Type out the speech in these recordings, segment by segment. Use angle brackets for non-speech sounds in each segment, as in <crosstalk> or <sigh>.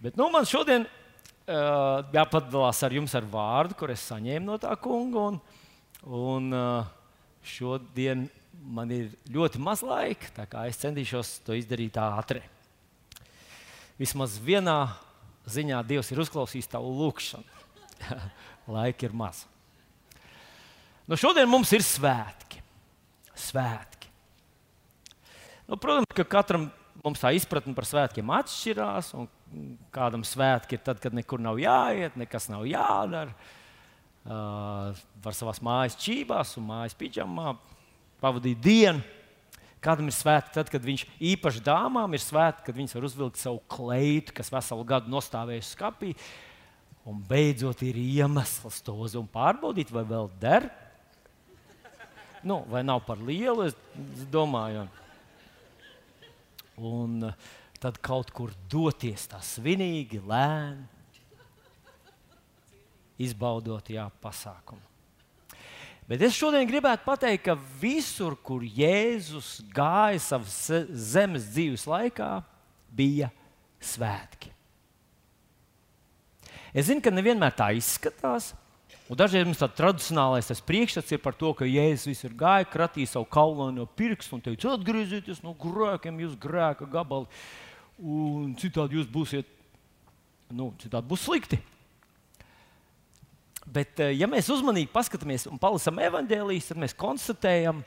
Bet nu, man šodien uh, jāpadalās ar jums ar vārdu, kur es saņēmu no tā kunga. Un, un uh, šodien man ir ļoti maz laika, tā kā es centīšos to izdarīt ātri. Vismaz vienā ziņā Dievs ir uzklausījis tavu lūgšanu. <laughs> laika ir maz. Nu, šodien mums ir svētki. Svētki. Nu, protams, ka katram mums tā izpratne par svētkiem atšķirās. Kādam svētki ir tad, kad nekur nav jāiet, nekas nav jādara. Uh, var savā mājas čībās un mājas pidžamā pavadīt dienu. Kādam ir svētki, tad, kad viņš īpaši dāmām ir svētki, kad viņas var uzvilkt savu kleitu, kas veselu gadu nostāvējusi skapī. Un beidzot ir iemesls to uz un pārbaudīt, vai vēl der. Nu, vai nav par lielu, es domāju. Un uh, tad kaut kur doties tā svinīgi, lēni, izbaudot jā, pasākumu. Bet es šodien gribētu pateikt, ka visur, kur Jēzus gāja savas zemes dzīves laikā, bija svētki. Es zinu, ka nevienmēr tā izskatās, Un dažreiz mums tāds tradicionālais priekšstats ir par to, ka Jēzus visur gāja, kratīja savu kaulu no pirksta un teica, atgriezieties no grēkiem, jūs grēka gabali, un citādi jūs būsiet, nu, citādi būs slikti. Bet, eh, ja mēs uzmanīgi paskatāmies un palasām evanģēlijas, tad mēs konstatējam,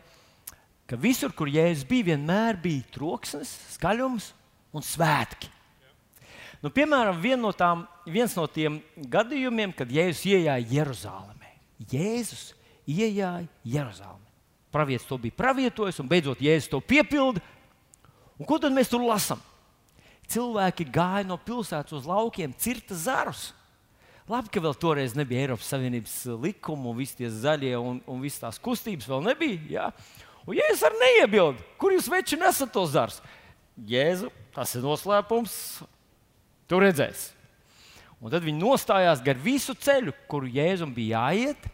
ka visur, kur Jēzus bija, vienmēr bija troksnis, skaļums un svētki. Nu, piemēram, vien no tām, viens no tiem gadījumiem, kad Jēzus ienāca Jeruzalemē. Jēzus ienāca Jeruzalemē. Pravietis to bija pravietojis, un beidzot Jēzus to piepilda. Un ko tad mēs tur lasām? Cilvēki gāja no pilsētas uz laukiem, cirta zarus. Labi, ka vēl toreiz nebija Eiropas Savienības likuma, un visi tie zaļie un, un visas tās kustības vēl nebija. Ja? Un Jēzus arī neiebilda, kur jūs veči nesat tos zarus. Jēzu, tas ir noslēpums, Tu redzēsi. Un tad viņi nostājās gar visu ceļu, kuru Jēzum bija jāiet.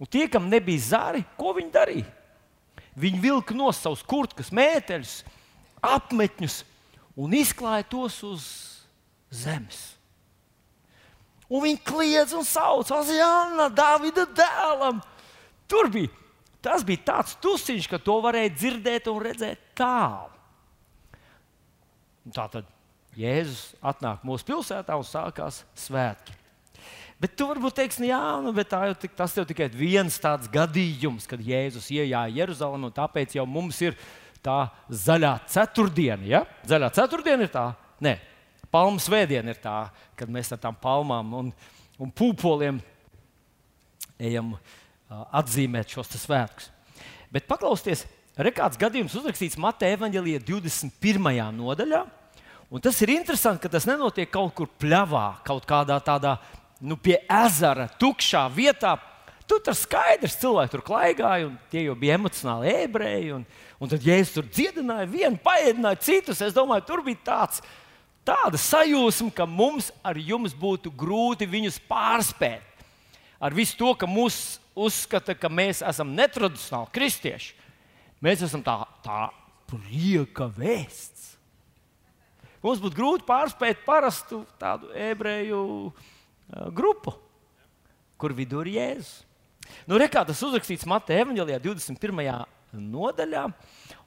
Un tie, kam nebija zari, ko viņi darīja? Viņi vilka no savus kurtkas mēteļus, apmetņus un izklāja tos uz zemes. Un viņi kliedz un sauc, Azijāna, Dāvida dēlam. Tur bija, tas bija tāds tusiņš, ka to varēja dzirdēt un redzēt tālu. Tā tad Jēzus atnāk mūsu pilsētā un sākās svētki. Bet tu varbūt teiksi, nu jā, nu, jau, tas jau tikai viens tāds gadījums, kad Jēzus ienāca Jeruzalemē, un tāpēc jau mums ir tā zaļā ceturtdiena. Ja? Zaļā ceturtdiena ir tā, nē, palmu svētdiena ir tā, kad mēs ar tām palmām un, un pūpoliem ejam uh, atzīmēt šos svētkus. Bet paklausieties, rekāds gadījums uzrakstīts Mateja Evanģelijā 21. nodaļā. Un tas ir interesanti, ka tas nenotiek kaut kur pļavā, kaut kādā tādā nu, pie ezera, tukšā vietā. Tur tas skaidrs, cilvēki tur klaigāja, un tie jau bija emocionāli ebreji. Un, un tad, ja es tur dziedināju, vienu paēdināju, citus, es domāju, tur bija tāds, tāda sajūsma, ka mums ar jums būtu grūti viņus pārspēt. Ar visu to, ka mūs uzskata, ka mēs esam netradicionāli kristieši. Mēs esam tā, tā prieka vēsts. Mums būtu grūti pārspēt parastu tādu ebreju uh, grupu, kur vidū ir Jēzus. Nu, re, tas uzrakstīts Mateja Evanģelijā, 21. Nodaļā,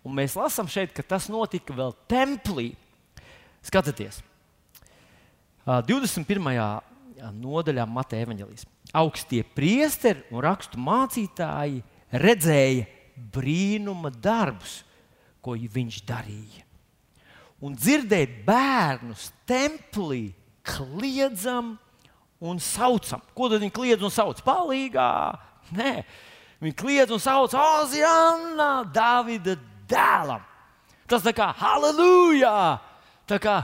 un mēs lasām šeit, ka tas notika vēl templī. Skatieties, 21. nodaļā Mateja Evanģelijas. Augstie priesteri un rakstu mācītāji redzēja brīnuma darbus, ko viņš darīja un dzirdēt bērnus templī kliedzam un saucam. Ko tad viņi kliedz un sauc? Palīgā! Nē, viņi kliedz un sauc Oziāna, Dāvida dēlam. Tas tā kā halleluja! Tā kā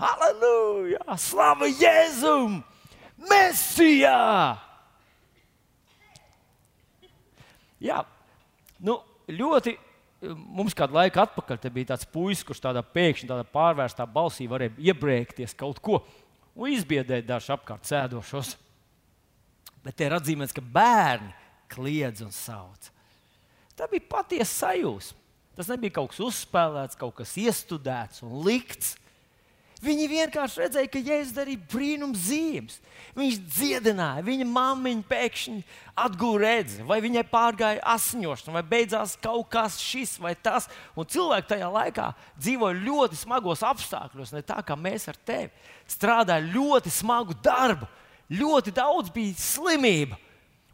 halleluja! Slava Jēzum! Mēsijā! Jā, nu, ļoti mums kādu laiku atpakaļ bija tāds puisis, kurš tādā pēkšņi tādā pārvērstā balsī varēja iebrēkties kaut ko un izbiedēt dažus apkārt sēdošos. Bet te ir atzīmēts, ka bērni kliedz un sauc. Tā bija patiesa sajūsma. Tas nebija kaut kas uzspēlēts, kaut kas iestudēts un likts. Viņi vienkārši redzēja, ka Jēzus darīja brīnums zīmes. Viņš dziedināja, viņa māmiņa pēkšņi atguva redzi, vai viņai pārgāja asiņošana, vai beidzās kaut kas šis vai tas. Un cilvēki tajā laikā dzīvoja ļoti smagos apstākļos, ne tā kā mēs ar tevi. Strādāja ļoti smagu darbu, ļoti daudz bija slimība.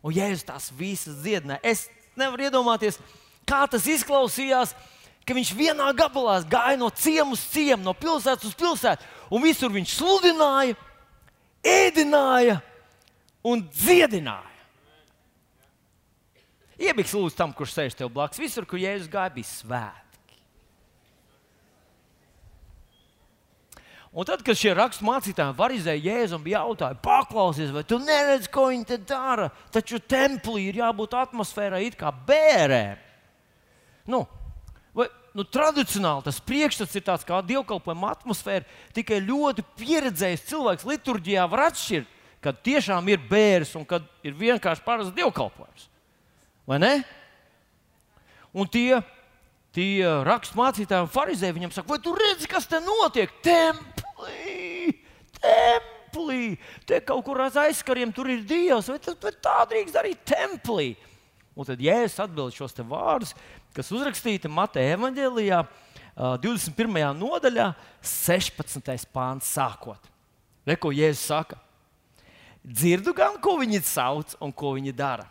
Un Jēzus tās visas dziedināja. Es nevaru iedomāties, kā tas izklausījās ka viņš vienā gabalā gāja no ciemu uz ciemu, no pilsētas uz pilsētu, un visur viņš sludināja, ēdināja un dziedināja. Iebiks lūdzu tam, kurš sēž tev blakus. Visur, kur Jēzus gāja, bija svētki. Un tad, kad šie rakstu mācītāji varizēja Jēzu un bija jautājuši, paklausies, vai tu neredzi, ko viņi te dara? Taču templī ir jābūt atmosfērai it kā bērēm. Nu, vai, nu, tradicionāli tas priekšstats ir tāds kā dievkalpojuma atmosfēra. Tikai ļoti pieredzējis cilvēks liturģijā var atšķirt, kad tiešām ir bērns un kad ir vienkārši parasts dievkalpojums. Vai ne? Un tie, tie raksturmācītāji un farizēji viņam saka, vai tu redzi, kas te notiek? Templī! Templī! Te kaut kur aiz aizkariem tur ir dievs, vai, vai tā drīkst darīt templī? Un tad Jēzus atbild šos vārdus, kas uzrakstīti Mateja evanģēlijā, 21. nodaļā, 16. pāns sākot. Re, ko Jēzus saka? Dzirdu gan, ko viņi sauc un ko viņi dara.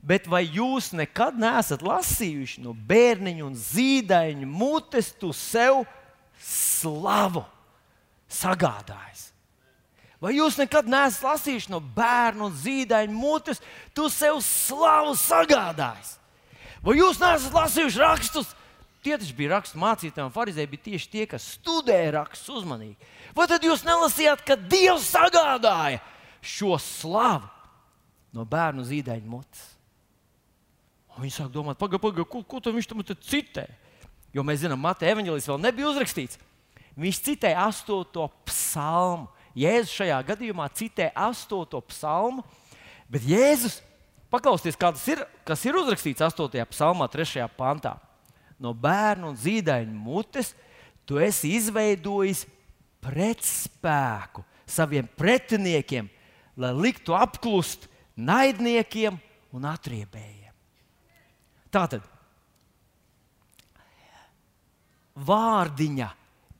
Bet vai jūs nekad neesat lasījuši no bērniņa un zīdaiņa mutes, tu sev slavu sagādājis? Vai jūs nekad neesat lasījuši no bērna un zīdaiņa mutes, tu sev slavu sagādājis? Vai jūs neesat lasījuši rakstus? Tie taču bija rakstu mācītāji un farizēji, bija tieši tie, kas studēja rakstus uzmanīgi. Vai tad jūs nelasījāt, ka Dievs sagādāja šo slavu no bērnu zīdaiņa mutes? Un viņi sāk domāt, pagaidi, pagaidi, ko, ko viņš tam citē? Jo mēs zinām, Mateja evanģēlis vēl nebija uzrakstīts. Viņš citēja astoto psalmu. Jēzus šajā gadījumā citē astoto psalmu, bet Jēzus, paklausieties, kas ir, kas ir uzrakstīts 8. psalmā, 3. pantā. No bērnu un zīdaiņu mutes tu esi izveidojis pretspēku saviem pretiniekiem, lai liktu apklust naidniekiem un atriebējiem. Tātad vārdiņa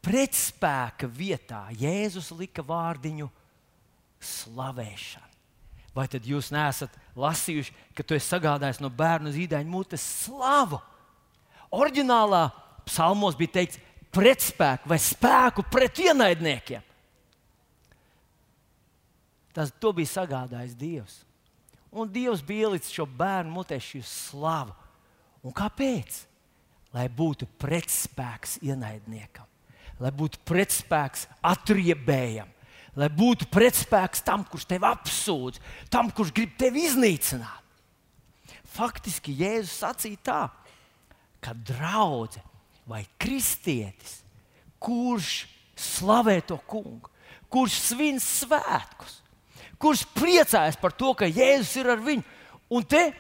pretspēka vietā Jēzus lika vārdiņu slavēšana. Vai tad jūs neesat lasījuši, ka tu esi sagādājis no bērnu zīdaiņa mutes slavu? Oriģinālā psalmos bija teikts pretspēku vai spēku pret ienaidniekiem. Tas bija sagādājis Dievs. Un Dievs bija ielicis šo bērnu mutē šī slavu. Un kāpēc? Lai būtu pretspēks ienaidniekam lai būtu pretspēks atriebējam, lai būtu pretspēks tam, kurš tevi apsūdz, tam, kurš grib tevi iznīcināt. Faktiski Jēzus sacīja tā, ka draudzene vai kristietis, kurš slavē to kungu, kurš svin svētkus, kurš priecājas par to, ka Jēzus ir ar viņu, un te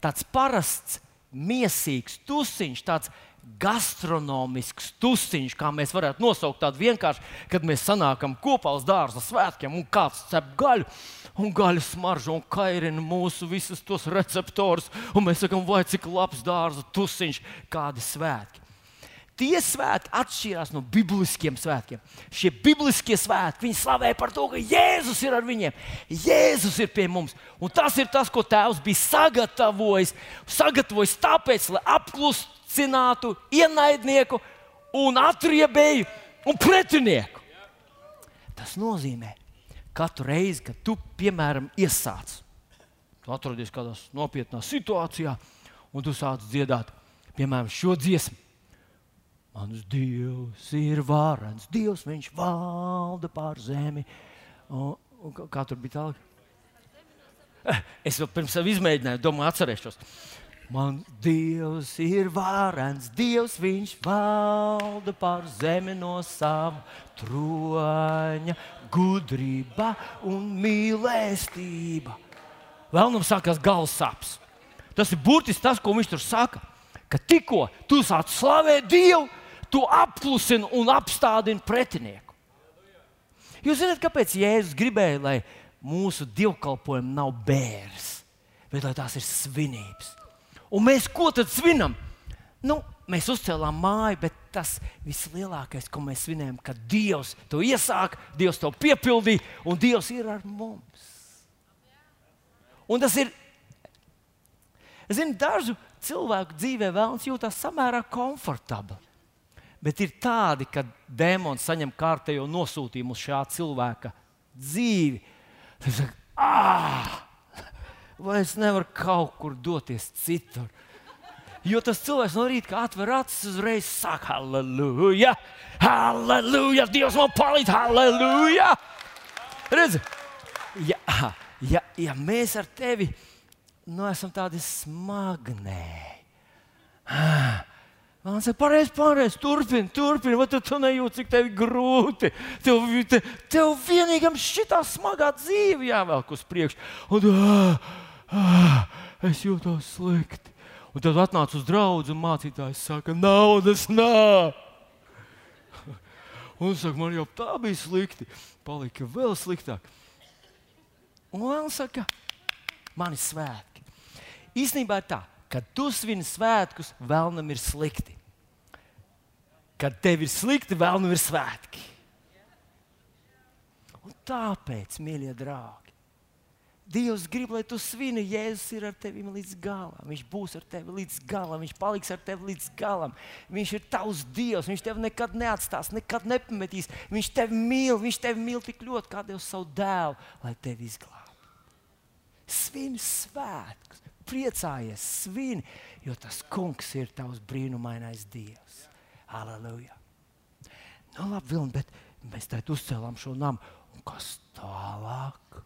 tāds parasts, mīsīgs tusiņš, tāds gastronomisks tusiņš, kā mēs varētu nosaukt tādu vienkārši, kad mēs sanākam kopā uz dārza svētkiem un kāds cep gaļu. Un gaļa smaržo un kairina mūsu visus tos receptorus. Mēs sakām, vai cik labs dārza tusiņš, kādi svētki. Tie svētki atšķirās no bibliskiem svētkiem. Šie bibliskie svētki, viņi slavē par to, ka Jēzus ir ar viņiem. Jēzus ir pie mums. Un tas ir tas, ko Tēvs bija sagatavojis. Sagatavojis tāpēc, lai apklustu cinātu ienaidnieku un atriebēju un pretinieku. Tas nozīmē, katru reizi, kad tu, piemēram, iesāc, tu atrodies kādā nopietnā situācijā un tu sāc dziedāt, piemēram, šo dziesmu. Mans Dievs ir varens, Dievs viņš valda pār zemi. Un, un kā tur bija tālāk? Eh, es vēl pirms tam izmēģināju, domāju, atcerēšos. Man Dievs ir varens, Dievs viņš valda pār zemi no sava troņa, gudrība un mīlestība. Vēlnam sākās galvas sāpes. Tas ir burtiski tas, ko viņš tur saka. Ka tikko tu sāc slavēt Dievu, tu apklusini un apstādini pretinieku. Jūs zināt, kāpēc Jēzus gribēja, lai mūsu dievkalpojumi nav bērns, bet lai tās ir svinības. Un mēs ko tad svinam? Nu, mēs uzcēlām māju, bet tas vislielākais, ko mēs svinējam, ka Dievs to iesāk, Dievs to piepildīja, un Dievs ir ar mums. Un tas ir, zinu, dažu cilvēku dzīvē vēlams jūtas samērā komfortabli. Bet ir tādi, ka dēmons saņem kārtējo nosūtījumu uz šā cilvēka dzīvi. Tad saka, ah, vai es nevaru kaut kur doties citur? Jo tas cilvēks no rīta atver acis, uzreiz saka, halleluja, halleluja, Dievs man palīdz, halleluja! Redzi, ja, ja, ja mēs ar tevi nu, esam tādi smagnēji. Man saka, pareizi, pareizi, turpini, turpini, vai tu, tu nejūti, cik tev ir grūti. Tev, te, tev vienīgam šitā smagā dzīve jāvelk uz priekšu. Un, ah, ah, es jūtos slikti. Un tad atnāc uz draugu, un mācītājs saka, naudas nav. Un saka, man jau tā bija slikti, palika vēl sliktāk. Un vēl saka, man ir svētki. Īsnībā ir tā, Kad tu svini svētkus, vēlnam ir slikti. Kad tev ir slikti, vēlnam ir svētki. Un tāpēc, mīļie draugi, Dievs grib, lai tu svini, Jēzus ir ar tevi līdz galam. Viņš būs ar tevi līdz galam, viņš paliks ar tevi līdz galam. Viņš ir tavs Dievs, viņš tevi nekad neatstās, nekad nepametīs. Viņš tevi mīl, viņš tevi mīl tik ļoti, kā Dievs savu dēlu, lai tevi izglābtu. Svini svētkus, priecājies, svini, jo tas kungs ir tavs brīnumainais dievs. Aleluja! Nu, labi, Vilni, bet mēs tā uzcēlām šo namu. Un kas tālāk?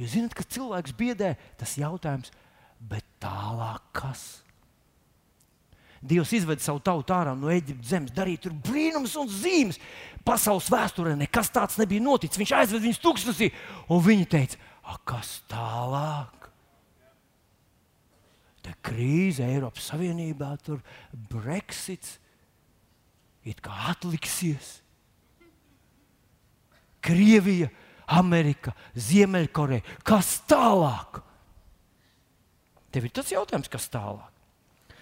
Jūs zināt, ka cilvēks biedē tas jautājums, bet tālāk kas? Dievs izveda savu tautu ārā no Eģiptes zemes, darīja tur brīnums un zīmes. Pasaules vēsturē nekas tāds nebija noticis. Viņš aizveda viņus tūkstnesī, un viņi teica, kas tālāk? Tā krīze Eiropas Savienībā, tur Brexits, it kā atliksies. Krievija, Amerika, Ziemeļkoreja. Kas tālāk? Tev ir tas jautājums, kas tālāk?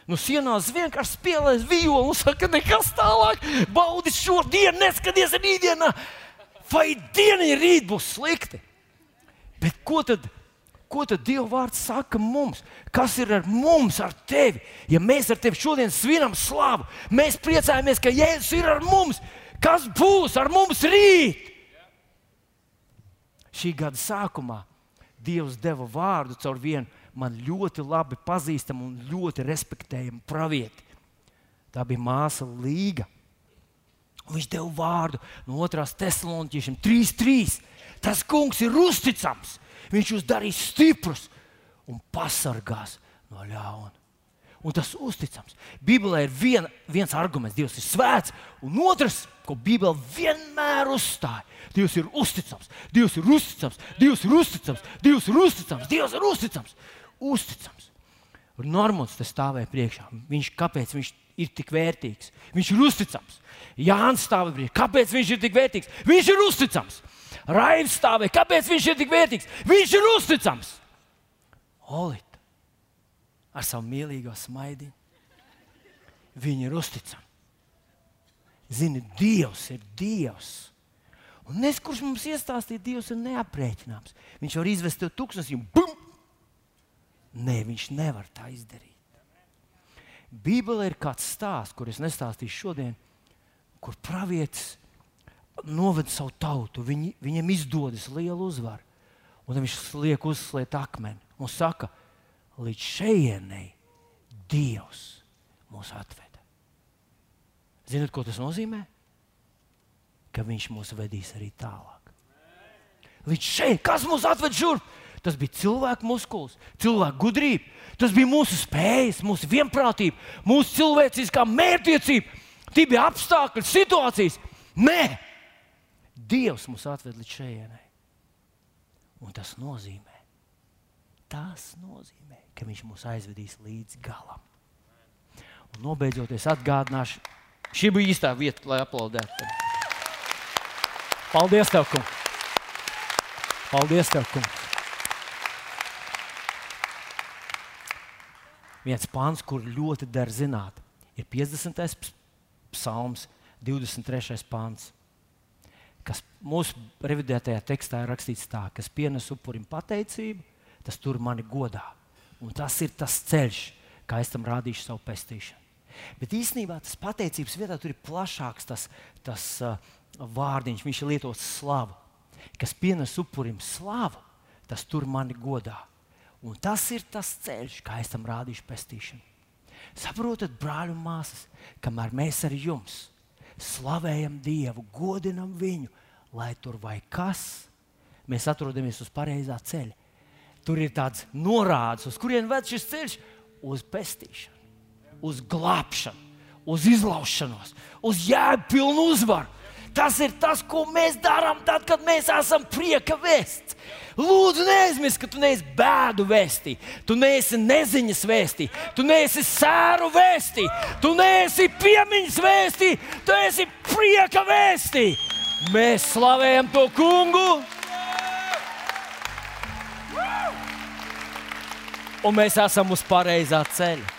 Nu, sienās vienkārši spēlēs violu un saka, nekas tālāk. Baudi šo dienu, neskaties rītdienā. Vai diena ir rīt būs slikti? Bet ko tad? Ko tad Dieva vārds saka mums? Kas ir ar mums, ar tevi? Ja mēs ar tevi šodien svinam slavu, mēs priecājamies, ka Jēzus ir ar mums. Kas būs ar mums rīt? Šī gada sākumā Dievs deva vārdu caur vienu man ļoti labi pazīstamu un ļoti respektējamu pravieti. Tā bija māsa Līga. Viņš deva vārdu no 2. Thessaloniķiešiem 3.3. Tas kungs ir uzticams Viņš jūs darīs stiprus un pasargās no ļauna. Un tas ir uzticams. Bībelē ir vien, viens arguments, Dievs ir svēts, un otrs, ko Bībele vienmēr uzstāja. Dievs ir uzticams, Dievs ir uzticams, Dievs ir uzticams, Dievs ir uzticams, Dievs ir uzticams. uzticams. Normons te stāvēja priekšā. Viņš, kāpēc viņš ir tik vērtīgs? Viņš ir uzticams. Jānis stāvēja priekšā. Kāpēc viņš ir tik vērtīgs? Viņš ir uzticams. Raivs stāvēja. Kāpēc viņš ir tik vērtīgs? Viņš ir uzticams. Olita ar savu mīlīgo smaidiņu. Viņi ir uzticami. Zini, Dievs ir Dievs. Un nes kurš mums iestāstīja, Dievs ir neaprēķināms. Viņš var izvest tev tūkstošus un bum! Nē, viņš nevar tā izdarīt. Bībelē ir kāds stāsts, kur es nestāstīšu šodien, kur pravietis noved savu tautu, viņi, viņam izdodas liela uzvara. Un viņš liek uzsliet akmeni un saka, līdz šejienei Dievs mūs atveda. Ziniet, ko tas nozīmē? Ka viņš mūs vedīs arī tālāk. Līdz šeit, kas mūs atved šurp? Tas bija cilvēka muskulis, cilvēka gudrība, tas bija mūsu spējas, mūsu vienprātība, mūsu cilvēciskā mērķtiecība. Tie bija apstākļi, situācijas. Nē, Dievs mūs atved līdz šejienei. Un tas nozīmē, tas nozīmē, ka Viņš mūs aizvedīs līdz galam. Un nobeidzot, es atgādināšu, šī bija īstā vieta, lai aplaudētu. Paldies, tev, kungs! Paldies, tev, kungs! Viens pāns, kur ļoti der zināt, ir 50. psalms, 23. pāns, kas mūsu revidētajā tekstā ir rakstīts tā, kas pienes upurim pateicību, tas tur mani godā. Un tas ir tas ceļš, kā es tam rādīšu savu pestīšanu. Bet īstenībā tas pateicības vietā tur ir plašāks tas, tas uh, vārdiņš, viņš ir lietots slavu. Kas pienes upurim slavu, tas tur mani godā. Un tas ir tas ceļš, kā es tam rādīšu pestīšanu. Saprotat, brāļi un māsas, kamēr mēs ar jums slavējam Dievu, godinam viņu, lai tur vai kas, mēs atrodamies uz pareizā ceļa. Tur ir tāds norādes, uz kurien ved šis ceļš, uz pestīšanu uz glābšanu, uz izlaušanos, uz jēgpilnu uzvaru. Tas ir tas, ko mēs darām tad, kad mēs esam prieka vēsts. Lūdzu, neaizmirst, ka tu neesi bēdu vēstī, tu neesi neziņas vēstī, tu neesi sēru vēstī, tu neesi piemiņas vēstī, tu esi prieka vēstī. Mēs slavējam to kungu. Un mēs esam uz pareizā ceļa.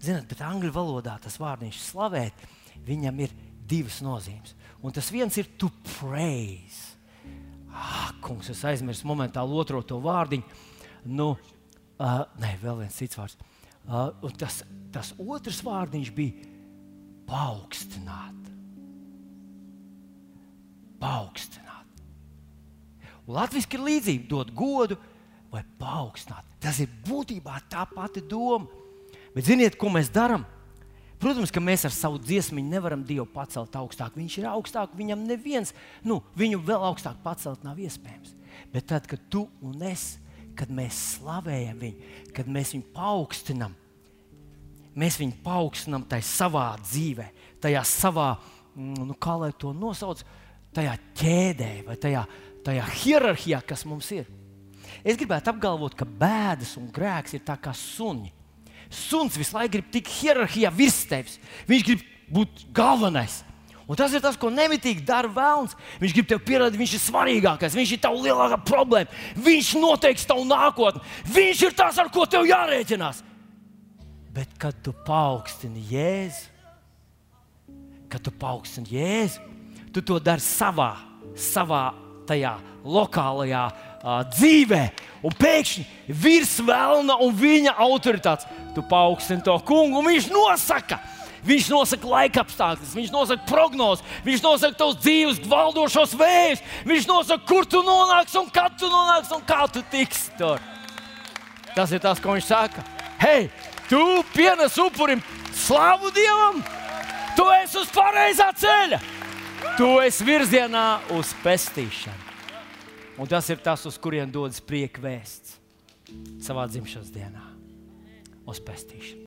Zināt, bet angļu valodā tas vārdiņš slavēt, viņam ir divas nozīmes. Un tas viens ir to praise. Ah, kungs, es aizmirsu momentāli otro to vārdiņu. Nu, uh, nē, vēl viens cits vārds. Uh, tas, tas otrs vārdiņš bija paaugstināt. Paaugstināt. Latvijas ir līdzība dot godu vai paaugstināt. Tas ir būtībā tā pati doma. Bet ziniet, ko mēs darām? Protams, ka mēs ar savu dziesmu nevaram Dievu pacelt augstāk. Viņš ir augstāk, viņam neviens, nu, viņu vēl augstāk pacelt nav iespējams. Bet tad, kad tu un es, kad mēs slavējam viņu, kad mēs viņu paaugstinām, mēs viņu paaugstinām tajā savā dzīvē, tajā savā, mm, nu, kā lai to nosauc, tajā ķēdē vai tajā, tajā hierarhijā, kas mums ir. Es gribētu apgalvot, ka bēdas un grēks ir tā kā suņi. Suns visu laiku grib tikt hierarhijā virs tevis. Viņš grib būt galvenais. Un tas ir tas, ko nemitīgi dara vēlams. Viņš grib tev pierādīt, viņš ir svarīgākais, viņš ir tavs lielākā problēma. Viņš noteiks tavu nākotni. Viņš ir tas, ar ko tev jārēķinās. Bet, kad tu paaugstini Jēzu, kad tu paaugstini Jēzu, tu to dari savā, savā tajā lokālajā dzīvē. Un pēkšņi virs vēlna un viņa autoritātes tu paaugstini to kungu, un viņš nosaka. Viņš nosaka laika apstākļus, viņš nosaka prognozes, viņš nosaka tavus dzīves valdošos vējus, viņš nosaka, kur tu nonāksi un kad tu nonāksi un kā tu tiksi tur. Tas ir tas, ko viņš saka. Hei, tu pienes upurim slavu Dievam, tu esi uz pareizā ceļa, tu esi virzienā uz pestīšanu. Un tas ir tas, uz kurien dodas prieka vēsts savā dzimšanas dienā uz pestīšanu.